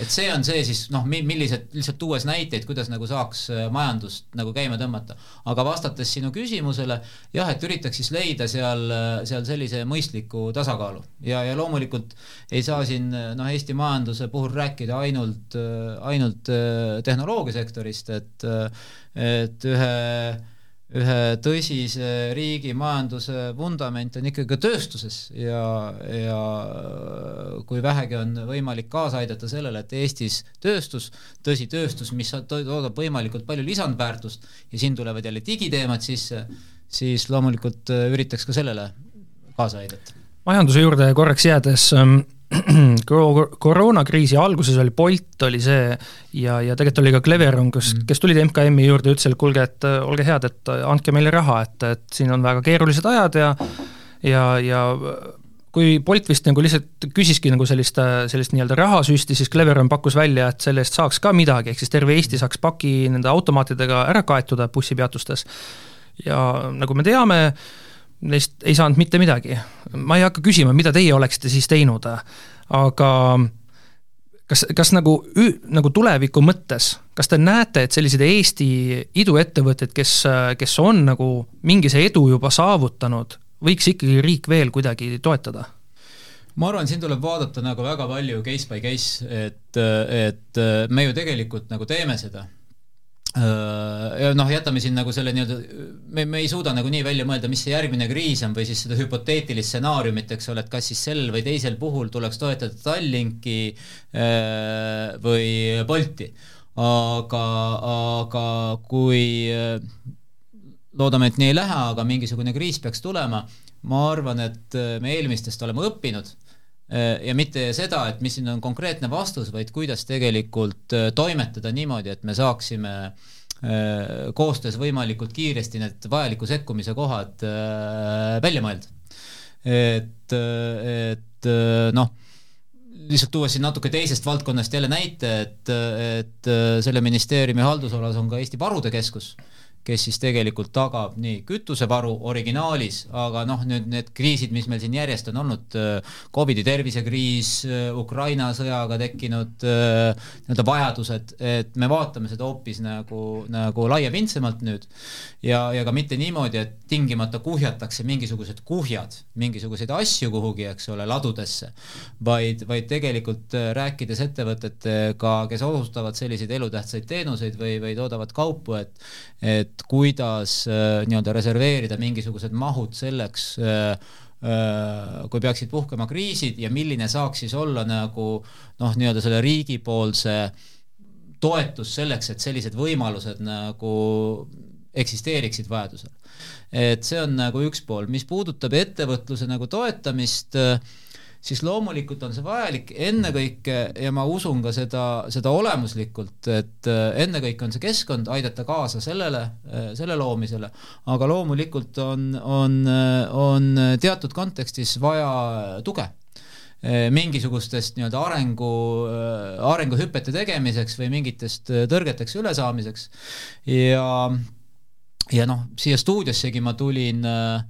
et see on see siis noh, millised, lihtsalt tuues näiteid, kuidas nagu saaks äh, majandust nagu käima tõmmata. aga vastates sinu küsimusele, jah, et üritaks siis leida seal, äh, seal sellise mõistliku tasakaalu ja, ja loomulikult ei saa siin äh, noh, Eesti majanduse puhul rääkida ainult, ainult tehnoloogiasektorist, et, et ühe ühe tõsise riigi majanduse vundament on ikkagi ka tööstuses ja, ja kui vähegi on võimalik kaasa aidata sellele, et Eestis tööstus, tõsi, tööstus, mis toodab võimalikult palju lisandväärtust ja siin tulevad jälle digiteemad sisse, siis loomulikult äh, üritaks ka sellele kaasa aidata. majanduse juurde korraks jäädes ähm, koroonakriisi alguses oli Bolt oli see ja, ja tegelikult oli ka Cleveron, kes mm, kes tulid MKM-i juurde ja ütlesid, et kuulge, et äh, olge head, et äh, andke meile raha, et, et siin on väga keerulised ajad ja ja, ja kui Bolt vist nagu lihtsalt küsiski nagu sellist, sellist nii-öelda rahasüsti, siis Cleveron pakkus välja, et selle eest saaks ka midagi, ehk siis terve Eesti saaks paki nende automaatidega ära kaetud bussipeatustes. ja nagu me teame, neist ei saanud mitte midagi. ma ei hakka küsima, mida teie oleksite siis teinud, aga kas, kas nagu, nagu tuleviku mõttes, kas te näete, et sellised Eesti iduettevõtted, kes, kes on nagu mingise edu juba saavutanud, võiks ikkagi riik veel kuidagi toetada? ma arvan, siin tuleb vaadata nagu väga palju case by case, et, et me ju tegelikult nagu teeme seda noh, jätame siin nagu selle nii-öelda, me, me ei suuda nagu nii välja mõelda, mis see järgmine kriis on või siis seda hüpoteetilist stsenaariumit, eks ole, et kas siis sel või teisel puhul tuleks toetada Tallinki äh, või Bolti. aga, aga kui äh, loodame, et nii ei lähe, aga mingisugune kriis peaks tulema, ma arvan, et me eelmistest oleme õppinud Äh, ja mitte seda, et mis siin on konkreetne vastus, vaid kuidas tegelikult äh, toimetada niimoodi, et me saaksime äh, koostöös võimalikult kiiresti need vajaliku sekkumise kohad välja mõelda. et, et noh, lihtsalt tuues siin natuke teisest valdkonnast jälle näite, et, et selle ministeeriumi haldusalas on ka Eesti Varude Keskus kes siis tegelikult tagab nii kütusevaru originaalis, aga noh, nüüd need kriisid, mis meil siin järjest on olnud, äh, Covidi tervisekriis, äh, Ukraina sõjaga tekkinud äh, nii-öelda vajadused, et me vaatame seda hoopis nagu, nagu laiapindsemalt nüüd. Ja, ja ka mitte niimoodi, et tingimata kuhjatakse mingisugused kuhjad, mingisuguseid asju kuhugi, eks ole, ladudesse, vaid, vaid tegelikult rääkides ettevõtetega, kes osutavad selliseid elutähtsaid teenuseid või, või toodavad kaupu, et et et kuidas äh, nii-öelda reserveerida mingisugused mahud selleks, äh, äh, kui peaksid puhkema kriisid ja milline saaks siis olla nagu noh, nii-öelda selle riigipoolse toetus selleks, et sellised võimalused nagu eksisteeriksid vajadusel. et see on nagu üks pool, mis puudutab ettevõtluse nagu toetamist äh, siis loomulikult on see vajalik ennekõike ja ma usun ka seda, seda olemuslikult, et äh, ennekõike on see keskkond, aidata kaasa sellele, äh, selle loomisele, aga loomulikult on, on, äh, on teatud kontekstis vaja tuge. Mingisugustest nii-öelda arengu, arenguhüpete tegemiseks või mingitest tõrgeteks ülesaamiseks. Ja ja noh, siia stuudiossegi ma tulin äh,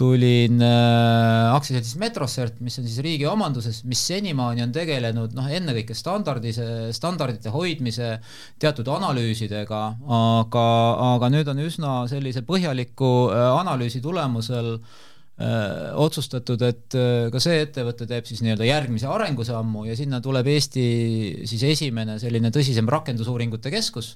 tulin äh, aktsiaseltsist Metrosert, mis on siis riigi omanduses, mis senimaani on tegelenud noh, ennekõike standardise, standardite hoidmise, teatud analüüsidega, aga, aga nüüd on üsna sellise põhjaliku äh, analüüsi tulemusel äh, otsustatud, et äh, ka see ettevõte teeb siis nii-öelda järgmise arengusammu ja sinna tuleb Eesti siis esimene selline tõsisem rakendusuuringute keskus,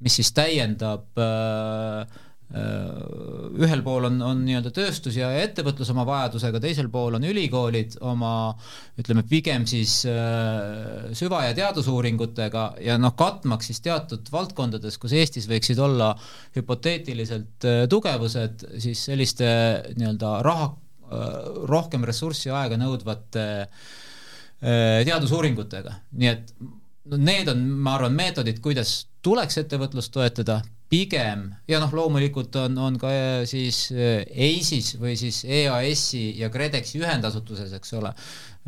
mis siis täiendab äh, ühel pool on, on nii-öelda tööstus ja ettevõtlus oma vajadusega, teisel pool on ülikoolid oma ütleme, pigem siis äh, süva- ja teadusuuringutega ja noh, katmaks siis teatud valdkondades, kus Eestis võiksid olla hüpoteetiliselt äh, tugevused, siis selliste nii-öelda raha äh,, rohkem ressurssi ja aega nõudvate äh, teadusuuringutega, nii et no need on, ma arvan, meetodid, kuidas tuleks ettevõtlust toetada, pigem ja noh, loomulikult on, on ka äh, siis äh, EIS-is või siis EAS-i ja KredExi ühendasutuses, eks ole,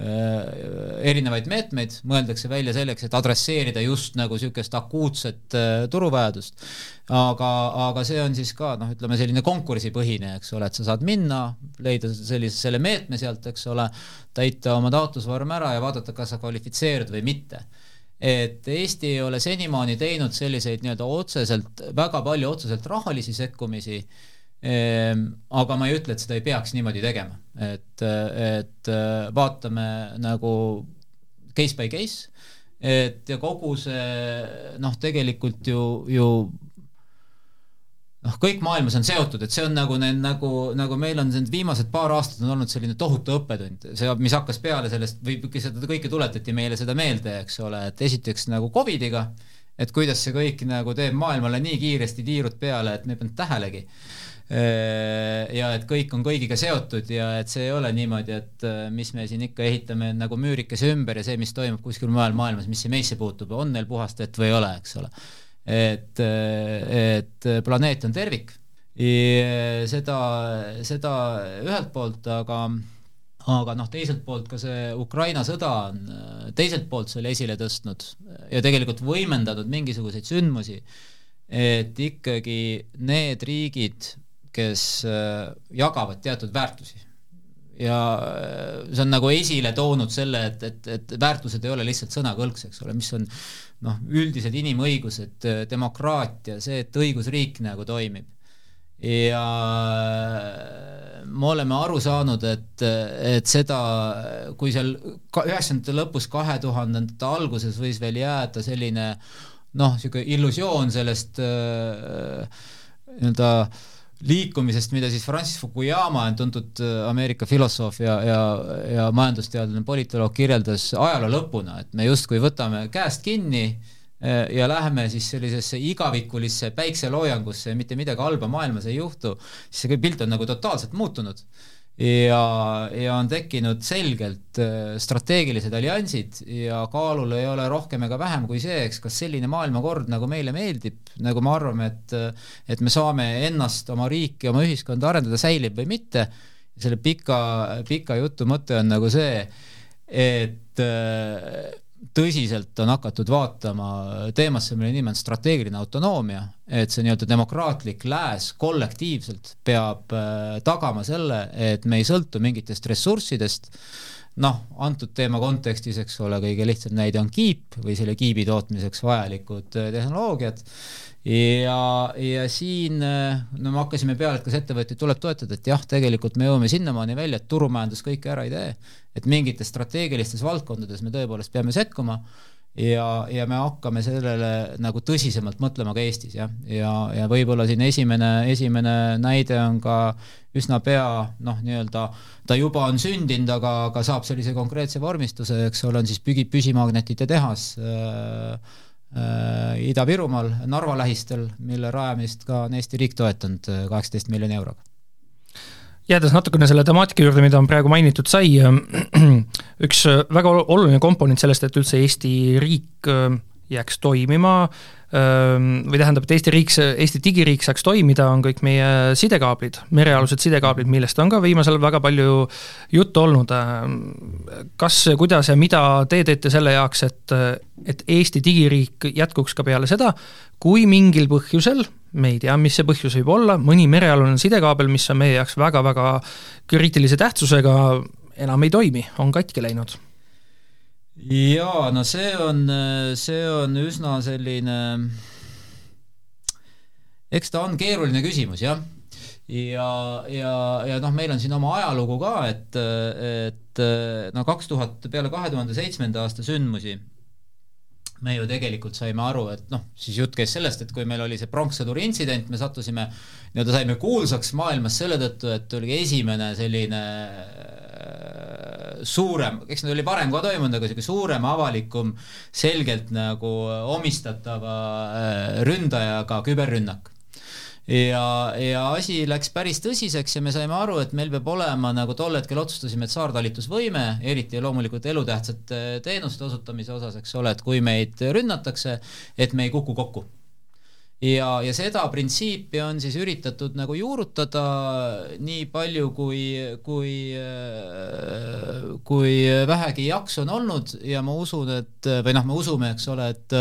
äh, erinevaid meetmeid mõeldakse välja selleks, et adresseerida just nagu niisugust akuutset turuvajadust. aga, aga see on siis ka noh, ütleme selline konkursipõhine, eks ole, et sa saad minna, leida sellise, selle meetme sealt, eks ole, täita oma taotlusvorm ära ja vaadata, kas sa kvalifitseerud või mitte et Eesti ei ole senimaani teinud selliseid nii-öelda otseselt, väga palju otseselt rahalisi sekkumisi ehm,, aga ma ei ütle, et seda ei peaks niimoodi tegema, et, et vaatame nagu case by case, et ja kogu see noh, tegelikult ju, ju noh, kõik maailmas on seotud, et see on nagu need nagu, nagu meil on need viimased paar aastat on olnud selline tohutu õppetund, see, mis hakkas peale sellest või seda kõike tuletati meile seda meelde, eks ole, et esiteks nagu Covidiga, et kuidas see kõik nagu teeb maailmale nii kiiresti tiirud peale, et me ei pannud tähelegi. ja et kõik on kõigiga seotud ja et see ei ole niimoodi, et mis me siin ikka ehitame nagu müürikese ümber ja see, mis toimub kuskil mujal maailmas, mis see meisse puutub, on neil puhast vett või ei ole, eks ole et, et planeet on tervik. seda, seda ühelt poolt, aga aga noh, teiselt poolt ka see Ukraina sõda on teiselt poolt selle esile tõstnud ja tegelikult võimendanud mingisuguseid sündmusi, et ikkagi need riigid, kes jagavad teatud väärtusi ja see on nagu esile toonud selle, et, et, et väärtused ei ole lihtsalt sõnakõlks, eks ole, mis on noh, üldised inimõigused, demokraatia, see, et õigusriik nagu toimib. ja me oleme aru saanud, et, et seda, kui seal üheksakümnendate lõpus, kahe tuhandendate alguses võis veel jääda selline noh, niisugune illusioon sellest äh, nii-öelda äh, liikumisest, mida siis Francis Fukuyama tuntud äh, Ameerika filosoof ja, ja, ja majandusteadlane, politoloog kirjeldas ajaloo lõpuna, et me justkui võtame käest kinni äh, ja läheme siis sellisesse igavikulisse päikseloojangusse ja mitte midagi halba maailmas ei juhtu, siis see pilt on nagu totaalselt muutunud ja, ja on tekkinud selgelt äh, strateegilised alliansid ja kaalul ei ole rohkem ega vähem kui see, eks, kas selline maailmakord, nagu meile meeldib, nagu me arvame, et et me saame ennast, oma riiki, oma ühiskonda arendada, säilib või mitte, selle pika, pika jutu mõte on nagu see, et äh, tõsiselt on hakatud vaatama teemasse, mille nimi on strateegiline autonoomia, et see nii-öelda demokraatlik lääs kollektiivselt peab äh, tagama selle, et me ei sõltu mingitest ressurssidest, noh, antud teema kontekstis, eks ole, kõige lihtsam näide on kiip või selle kiibi tootmiseks vajalikud äh, tehnoloogiad ja, ja siin äh, no me hakkasime peale, et kas ettevõtjaid tuleb toetada, et jah, tegelikult me jõuame sinnamaani välja, et turumajandus kõike ära ei tee. Et mingites strateegilistes valdkondades me tõepoolest peame sekkuma ja, ja me hakkame sellele nagu tõsisemalt mõtlema ka Eestis jah, ja, ja, ja võib-olla siin esimene, esimene näide on ka üsna pea noh, nii-öelda ta juba on sündinud, aga, aga saab sellise konkreetse vormistuse, eks ole, on siis pügi, püsimagnetite tehas äh, Ida-Virumaal, Narva lähistel, mille rajamist ka on Eesti riik toetanud kaheksateist miljoni euroga. Jäädes natukene selle temaatika juurde, mida on praegu mainitud sai, üks väga oluline komponent sellest, et üldse Eesti riik äh, jääks toimima, või tähendab, et Eesti riik, Eesti digiriik saaks toimida, on kõik meie sidekaablid, merealused sidekaablid, millest on ka viimasel väga palju juttu olnud. kas, kuidas ja mida te teete selle jaoks, et, et Eesti digiriik jätkuks ka peale seda, kui mingil põhjusel, me ei tea, mis see põhjus võib olla, mõni merealune sidekaabel, mis on meie jaoks väga-väga kriitilise tähtsusega, enam ei toimi, on katki läinud jaa, no see on, see on üsna selline, eks ta on keeruline küsimus jah. ja, ja, ja noh, meil on siin oma ajalugu ka, et, et no kaks tuhat, peale kahe tuhande seitsmenda aasta sündmusi me ju tegelikult saime aru, et noh, siis jutt käis sellest, et kui meil oli see pronkssõduri intsident, me sattusime, nii-öelda saime kuulsaks maailmas selle tõttu, et oli esimene selline suurem, eks need oli varem ka toimunud, aga niisugune suurem, avalikum, selgelt nagu omistatava äh, ründajaga küberrünnak. Ja, ja asi läks päris tõsiseks ja me saime aru, et meil peab olema, nagu tol hetkel otsustasime, et saartalitlusvõime, eriti loomulikult elutähtsate teenuste osutamise osas, eks ole, et kui meid rünnatakse, et me ei kuku kokku ja, ja seda printsiipi on siis üritatud nagu juurutada nii palju, kui, kui, kui vähegi jaksu on olnud ja ma usun, et või noh, me usume, eks ole, et,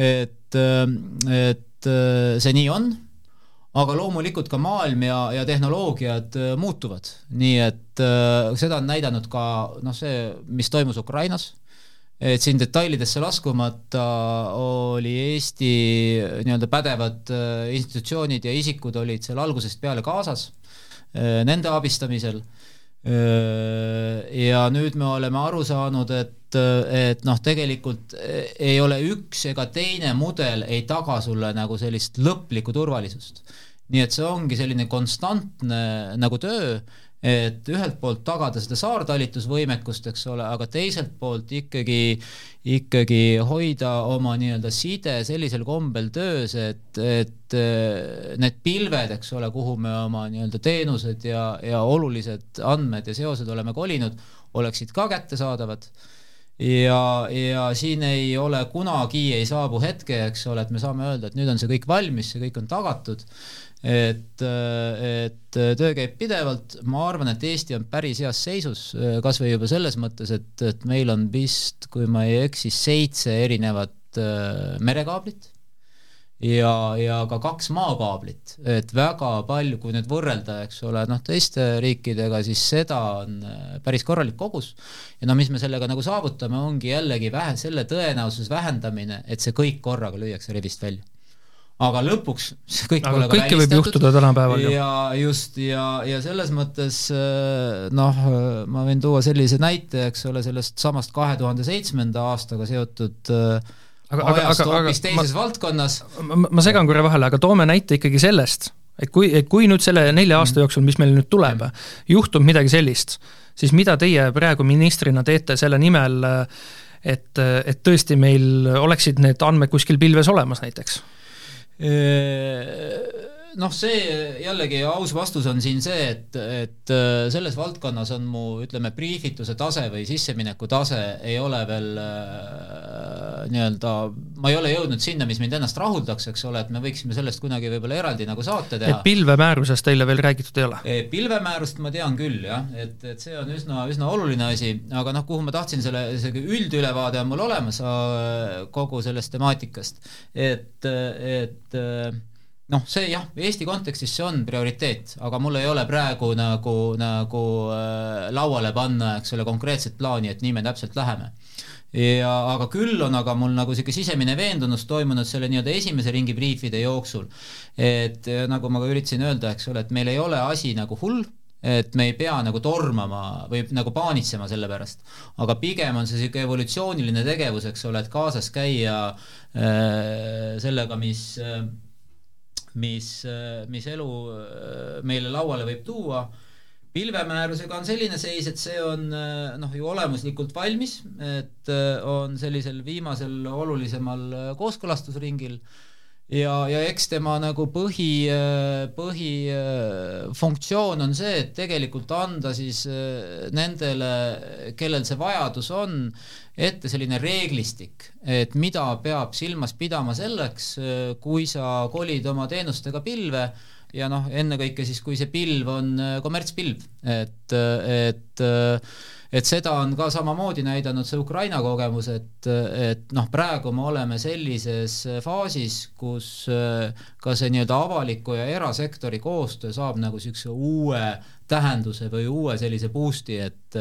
et, et see nii on. Aga loomulikult ka maailm ja, ja tehnoloogiad muutuvad, nii et äh, seda on näidanud ka noh, see, mis toimus Ukrainas, et siin detailidesse laskumata oli Eesti nii-öelda pädevad äh, institutsioonid ja isikud olid seal algusest peale kaasas äh, nende abistamisel. Äh, ja nüüd me oleme aru saanud, et, et noh, tegelikult ei ole üks ega teine mudel ei taga sulle nagu sellist lõplikku turvalisust. Nii et see ongi selline konstantne nagu töö, et ühelt poolt tagada seda saartalitusvõimekust, eks ole, aga teiselt poolt ikkagi, ikkagi hoida oma nii-öelda side sellisel kombel töös, et, et eh, need pilved, eks ole, kuhu me oma nii-öelda teenused ja, ja olulised andmed ja seosed oleme kolinud, oleksid ka kättesaadavad. Ja, ja siin ei ole kunagi, ei saabu hetke, eks ole, et me saame öelda, et nüüd on see kõik valmis, see kõik on tagatud et, et töö käib pidevalt, ma arvan, et Eesti on päris heas seisus, kas või juba selles mõttes, et, et meil on vist, kui ma ei eksi, seitse erinevat äh, merekaablit ja, ja ka kaks maakaablit, et väga palju, kui nüüd võrrelda, eks ole, noh, teiste riikidega, siis seda on äh, päris korralik kogus. ja no mis me sellega nagu saavutame, ongi jällegi vähe, selle tõenäosuse vähendamine, et see kõik korraga lüüakse rivist välja aga lõpuks kõik aga kõike võib juhtuda tänapäeval ju. ja just, ja, ja selles mõttes äh, noh, ma võin tuua sellise näite, eks ole, sellest samast kahe tuhande seitsmenda aastaga seotud äh, aga, ajast hoopis teises ma, valdkonnas. ma, segan korra vahele, aga toome näite ikkagi sellest, et kui, et kui nüüd selle nelja aasta mm. jooksul, mis meil nüüd tuleb, juhtub midagi sellist, siis mida teie praegu ministrina teete selle nimel, et, et tõesti meil oleksid need andmed kuskil pilves olemas näiteks? Noh, see jällegi aus vastus on siin see, et, et äh, selles valdkonnas on mu ütleme, briifituse tase või sissemineku tase ei ole veel äh, nii-öelda, ma ei ole jõudnud sinna, mis mind ennast rahuldaks, eks ole, et me võiksime sellest kunagi võib-olla eraldi nagu saate teha. et pilvemäärusest teile veel räägitud ei ole? pilvemäärust ma tean küll jah, et, et see on üsna, üsna oluline asi, aga noh, kuhu ma tahtsin selle, see üldülevaade on mul olemas äh, kogu sellest temaatikast, et, et noh, see jah, Eesti kontekstis see on prioriteet, aga mul ei ole praegu nagu, nagu äh, lauale panna, eks ole, konkreetset plaani, et nii me täpselt läheme. Ja aga küll on aga mul nagu niisugune sisemine veendunus toimunud selle nii-öelda esimese ringi briifide jooksul. et äh, nagu ma ka üritasin öelda, eks ole, et meil ei ole asi nagu hull, et me ei pea nagu tormama või nagu paanitsema selle pärast, aga pigem on see niisugune evolutsiooniline tegevus, eks ole, et kaasas käia äh, sellega, mis äh, mis, mis elu meile lauale võib tuua. Pilvemäärusega on selline seis, et see on äh, noh, ju olemuslikult valmis, et äh, on sellisel viimasel olulisemal kooskõlastusringil. Ja, ja eks tema nagu põhi, põhifunktsioon on see, et tegelikult anda siis nendele, kellel see vajadus on, ette selline reeglistik, et mida peab silmas pidama selleks, kui sa kolid oma teenustega pilve ja noh, ennekõike siis, kui see pilv on kommertspilv, et, et et seda on ka samamoodi näidanud see Ukraina kogemus, et, et noh, praegu me oleme sellises faasis, kus ka see nii-öelda avaliku ja erasektori koostöö saab nagu niisuguse uue tähenduse või uue sellise boost'i, et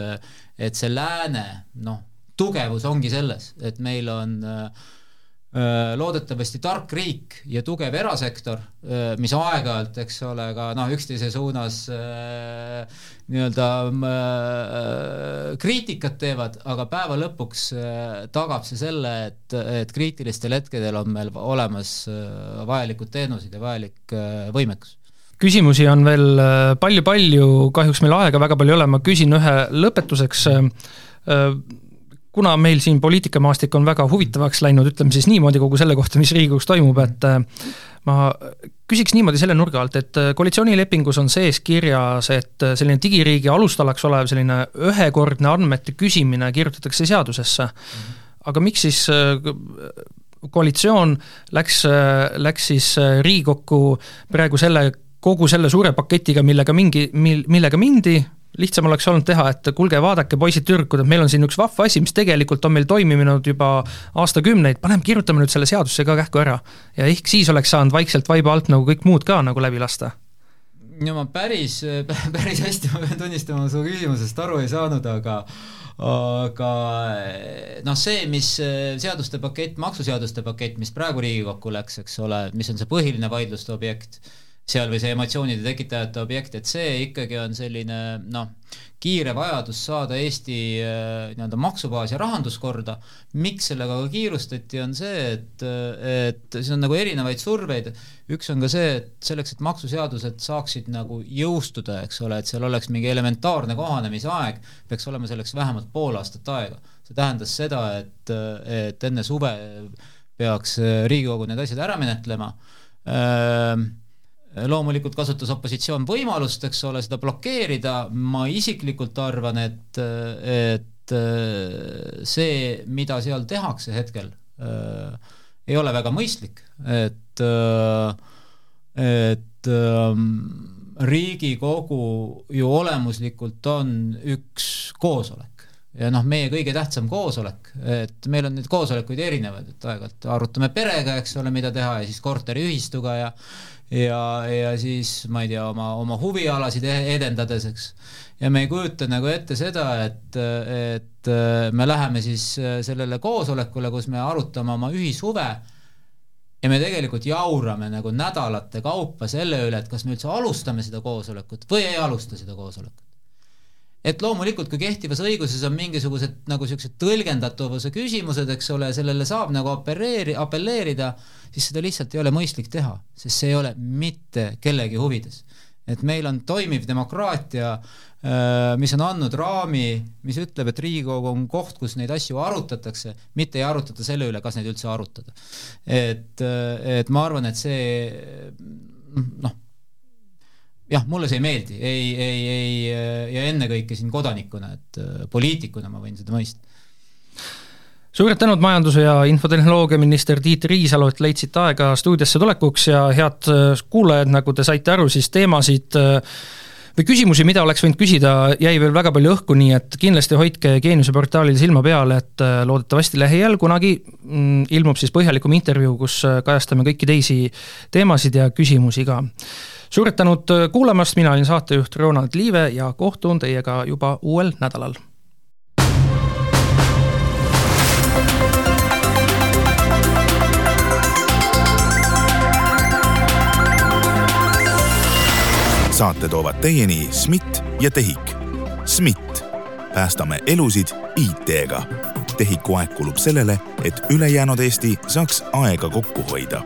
et see lääne noh, tugevus ongi selles, et meil on Äh, loodetavasti tark riik ja tugev erasektor, äh, mis aeg-ajalt, eks ole, ka noh, üksteise suunas äh, nii-öelda kriitikat teevad, aga päeva lõpuks tagab see selle, et, et kriitilistel hetkedel on meil olemas vajalikud teenused ja vajalik võimekus. Küsimusi on veel palju-palju, kahjuks meil aega väga palju ei ole, ma küsin ühe lõpetuseks kuna meil siin poliitikamaastik on väga huvitavaks läinud, ütleme siis niimoodi kogu selle kohta, mis Riigikogus toimub, et äh, ma küsiks niimoodi selle nurga alt, et äh, koalitsioonilepingus on sees kirjas, et äh, selline digiriigi alustalaks olev selline ühekordne andmete küsimine kirjutatakse seadusesse mm. -hmm. aga miks siis koalitsioon läks, läks siis Riigikokku praegu selle, kogu selle suure paketiga, millega mingi, mil-, millega mindi, lihtsam oleks olnud teha, et kuulge, vaadake, poisid-tüdrukud, et meil on siin üks vahva asi, mis tegelikult on meil toiminud juba aastakümneid, paneme, kirjutame nüüd selle seadusesse ka kähku ära. ja ehk siis oleks saanud vaikselt vaiba alt nagu kõik muud ka nagu läbi lasta. no ma päris, päris hästi, ma pean tunnistama, su küsimusest aru ei saanud, aga aga noh, see, mis seaduste pakett, maksuseaduste pakett, mis praegu Riigikokku läks, eks ole, mis on see põhiline vaidluste objekt seal või see emotsioonide tekitajate objekt, et see ikkagi on selline noh, kiire vajadus saada Eesti äh, nii-öelda maksubaas ja rahandus korda. miks sellega ka kiirustati, on see, et, et siin on nagu erinevaid surveid. üks on ka see, et selleks, et maksuseadused saaksid nagu jõustuda, eks ole, et seal oleks mingi elementaarne kohanemisaeg, peaks olema selleks vähemalt pool aastat aega. see tähendas seda, et, et enne suve peaks Riigikogu need asjad ära menetlema loomulikult kasutas opositsioon võimalust, eks ole, seda blokeerida, ma isiklikult arvan, et, et see, mida seal tehakse hetkel, ei ole väga mõistlik, et, et Riigikogu ju olemuslikult on üks koosolek. Ja noh, meie kõige tähtsam koosolek, et meil on neid koosolekuid erinevaid, et aeg-ajalt arutame perega, eks ole, mida teha ja siis korteriühistuga ja ja, ja siis ma ei tea, oma, oma huvialasid e-, edendades, eks. ja me ei kujuta nagu ette seda, et, et me läheme siis sellele koosolekule, kus me arutame oma ühishuve ja me tegelikult jaurame nagu nädalate kaupa selle üle, et kas me üldse alustame seda koosolekut või ei alusta seda koosolekut et loomulikult, kui kehtivas õiguses on mingisugused nagu siuksed tõlgendatavuse küsimused, eks ole, sellele saab nagu apelleeri-, apelleerida, siis seda lihtsalt ei ole mõistlik teha, sest see ei ole mitte kellegi huvides. et meil on toimiv demokraatia, äh, mis on andnud raami, mis ütleb, et Riigikogu on koht, kus neid asju arutatakse, mitte ei arutata selle üle, kas neid üldse arutada. et, äh, et ma arvan, et see noh jah, mulle see ei meeldi, ei, ei, ei ja ennekõike siin kodanikuna, et äh, poliitikuna ma võin seda mõista. suured tänud majandus- ja infotehnoloogiaminister Tiit Riisalo, et leidsite aega stuudiosse tulekuks ja head äh, kuulajad, nagu te saite aru, siis teemasid äh, või küsimusi, mida oleks võinud küsida, jäi veel väga palju õhku, nii et kindlasti hoidke Geeniuse portaalil silma peal, et loodetavasti lähiajal kunagi mm, ilmub siis põhjalikum intervjuu, kus kajastame kõiki teisi teemasid ja küsimusi ka suured tänud äh, kuulamast, mina olin saatejuht Ronald Liive ja kohtun teiega juba uuel nädalal. saate toovad teieni SMIT ja TEHIK. SMIT, päästame elusid IT-ga. TEHIK-u aeg kulub sellele, et ülejäänud Eesti saaks aega kokku hoida